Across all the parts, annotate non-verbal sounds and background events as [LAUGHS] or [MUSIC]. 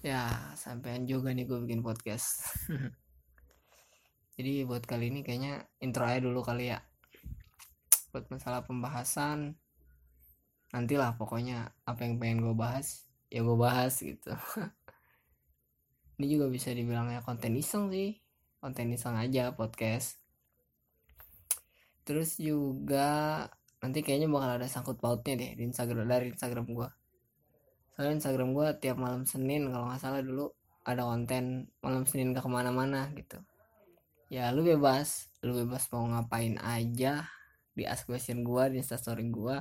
Ya, sampean juga nih gue bikin podcast. Jadi buat kali ini kayaknya intro aja dulu kali ya. Buat masalah pembahasan nantilah pokoknya apa yang pengen gue bahas ya gue bahas gitu. [LAUGHS] ini juga bisa dibilangnya konten iseng sih. Konten iseng aja podcast. Terus juga nanti kayaknya bakal ada sangkut pautnya deh di Instagram dari Instagram gue soalnya Instagram gue tiap malam Senin kalau nggak salah dulu ada konten malam Senin gak ke mana-mana gitu. Ya lu bebas. Lu bebas mau ngapain aja di ask question gue di instastory gue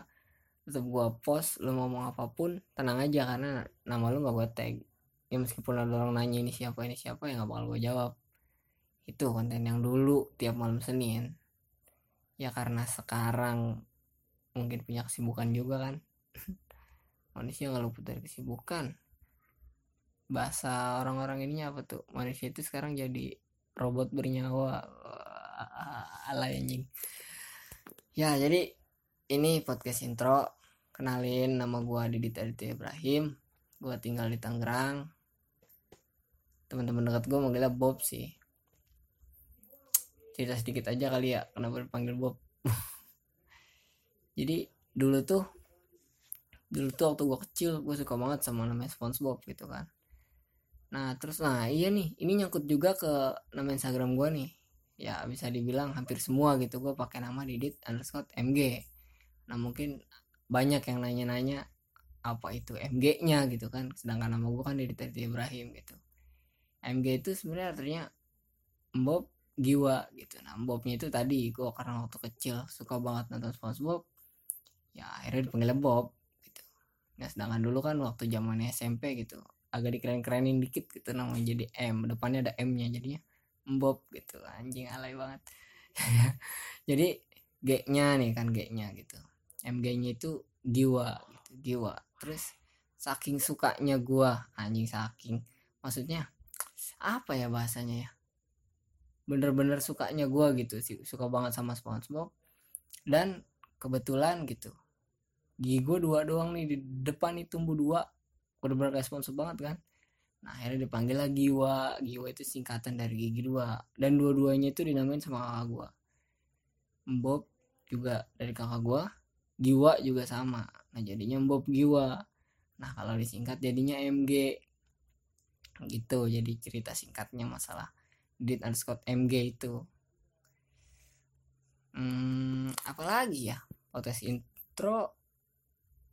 tetap gue post lu mau ngomong apa pun tenang aja karena nama lu gak gue tag. Ya meskipun ada orang nanya ini siapa ini siapa ya gak bakal gue jawab. Itu konten yang dulu tiap malam Senin. Ya karena sekarang mungkin punya kesibukan juga kan [LAUGHS] manusia nggak luput dari kesibukan. Bahasa orang-orang ininya apa tuh? Manusia itu sekarang jadi robot bernyawa. Alay anjing. Ya jadi ini podcast intro. Kenalin nama gua Didit Aditya Ibrahim. Gua tinggal di Tangerang. Teman-teman dekat gua manggilnya Bob sih. Cerita sedikit aja kali ya kenapa dipanggil Bob. [LAUGHS] Jadi dulu tuh dulu tuh waktu gue kecil gue suka banget sama namanya SpongeBob gitu kan. Nah terus nah iya nih ini nyangkut juga ke nama Instagram gue nih. Ya bisa dibilang hampir semua gitu gue pakai nama Didit underscore MG nah mungkin banyak yang nanya-nanya apa itu MG nya gitu kan sedangkan nama gue kan Didit Ibrahim gitu. MG itu sebenarnya artinya Bob jiwa gitu. Nah Bobnya itu tadi gue karena waktu kecil suka banget nonton SpongeBob ya akhirnya dipanggil Bob Nah sedangkan dulu kan waktu zamannya SMP gitu agak dikeren-kerenin dikit gitu namanya jadi M. Depannya ada M nya jadinya Bob gitu. Anjing alay banget. [LAUGHS] Jadi G nya nih kan G nya gitu. MG nya itu jiwa gitu jiwa. Terus saking sukanya gua anjing saking. Maksudnya apa ya bahasanya ya? Bener-bener sukanya gua gitu sih suka banget sama SpongeBob. Dan kebetulan gitu gigi gue dua doang nih di depan nih tumbuh dua. Bener-bener responsif banget kan. Nah akhirnya dipanggil lagi Giwa. Giwa itu singkatan dari gigi dua. Dan dua-duanya itu dinamain sama kakak gue Bob juga dari kakak gue Giwa juga sama. Nah jadinya Bob Giwa. Nah kalau disingkat jadinya MG gitu jadi cerita singkatnya masalah Dit Scott MG itu. Hmm, apalagi ya? Podcast intro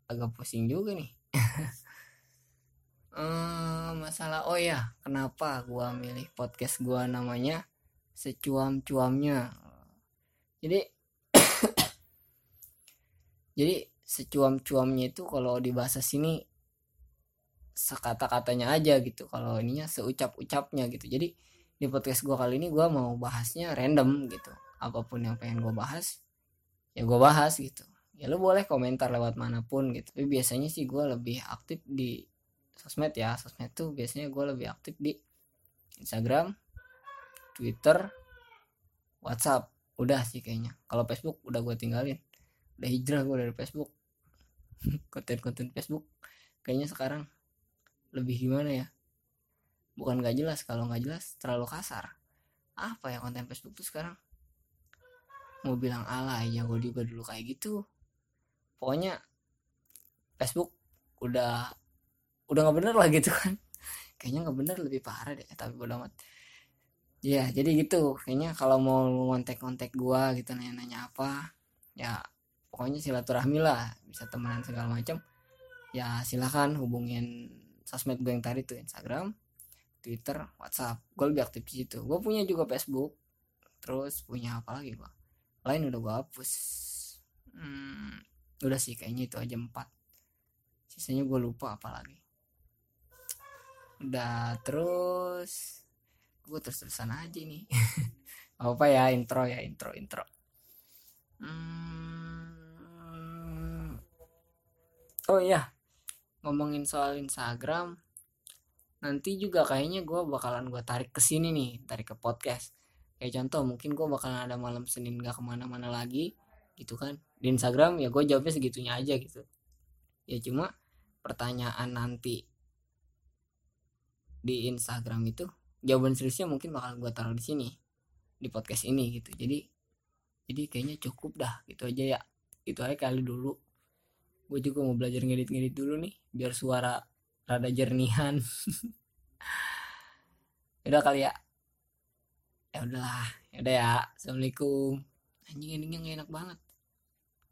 agak pusing juga nih. Uh, [LAUGHS] masalah oh ya kenapa gua milih podcast gua namanya secuam-cuamnya? Jadi [COUGHS] jadi secuam-cuamnya itu kalau di bahasa sini sekata-katanya aja gitu. Kalau ininya seucap-ucapnya gitu. Jadi di podcast gua kali ini gua mau bahasnya random gitu. Apa pun yang pengen gua bahas ya gua bahas gitu ya lu boleh komentar lewat mana pun gitu. Tapi biasanya sih gue lebih aktif di sosmed ya. Sosmed tuh biasanya gue lebih aktif di Instagram Twitter WhatsApp. Udah sih kayaknya. Kalau Facebook udah gue tinggalin. Udah hijrah gue dari Facebook. [LAUGHS] Konten-konten Facebook kayaknya sekarang lebih gimana ya? Bukan gak jelas. Kalau nggak jelas terlalu kasar. Apa ya konten Facebook tuh sekarang? Mau bilang ala ya gue juga dulu kayak gitu pokoknya Facebook udah udah nggak bener lah gitu kan. [LAUGHS] Kayaknya nggak bener lebih parah deh tapi bodo amat. Ya jadi gitu. Kayaknya kalau mau kontak-kontak gua gitu nanya-nanya apa ya pokoknya silaturahmi lah. Bisa temenan segala macam ya silahkan hubungin sosmed gue yang tadi tuh Instagram Twitter WhatsApp. Gue lebih aktif di situ. Gue punya juga Facebook. Terus punya apa lagi gua lain udah gue hapus udah sih kayaknya itu aja empat. Sisanya gue lupa apa lagi. Udah terus gue terus terusan aja nih. [LAUGHS] Apa ya intro ya intro intro. Hmm. oh iya ngomongin soal Instagram nanti juga kayaknya gue bakalan gue tarik ke sini nih tarik ke podcast. Kayak contoh mungkin gue bakalan ada malam Senin gak ke mana-mana lagi gitu kan di Instagram ya gue jawabnya segitunya aja gitu. Ya cuma pertanyaan nanti di Instagram itu jawaban seriusnya mungkin bakal gue taruh di sini di podcast ini gitu. Jadi jadi kayaknya cukup dah gitu aja ya. Itu aja kali dulu. Gue juga mau belajar ngedit-ngedit dulu nih biar suara rada jernihan. [LAUGHS] Udah kali ya. Ya udahlah ya udah ya. Assalamualaikum. Anjing endingnya enak banget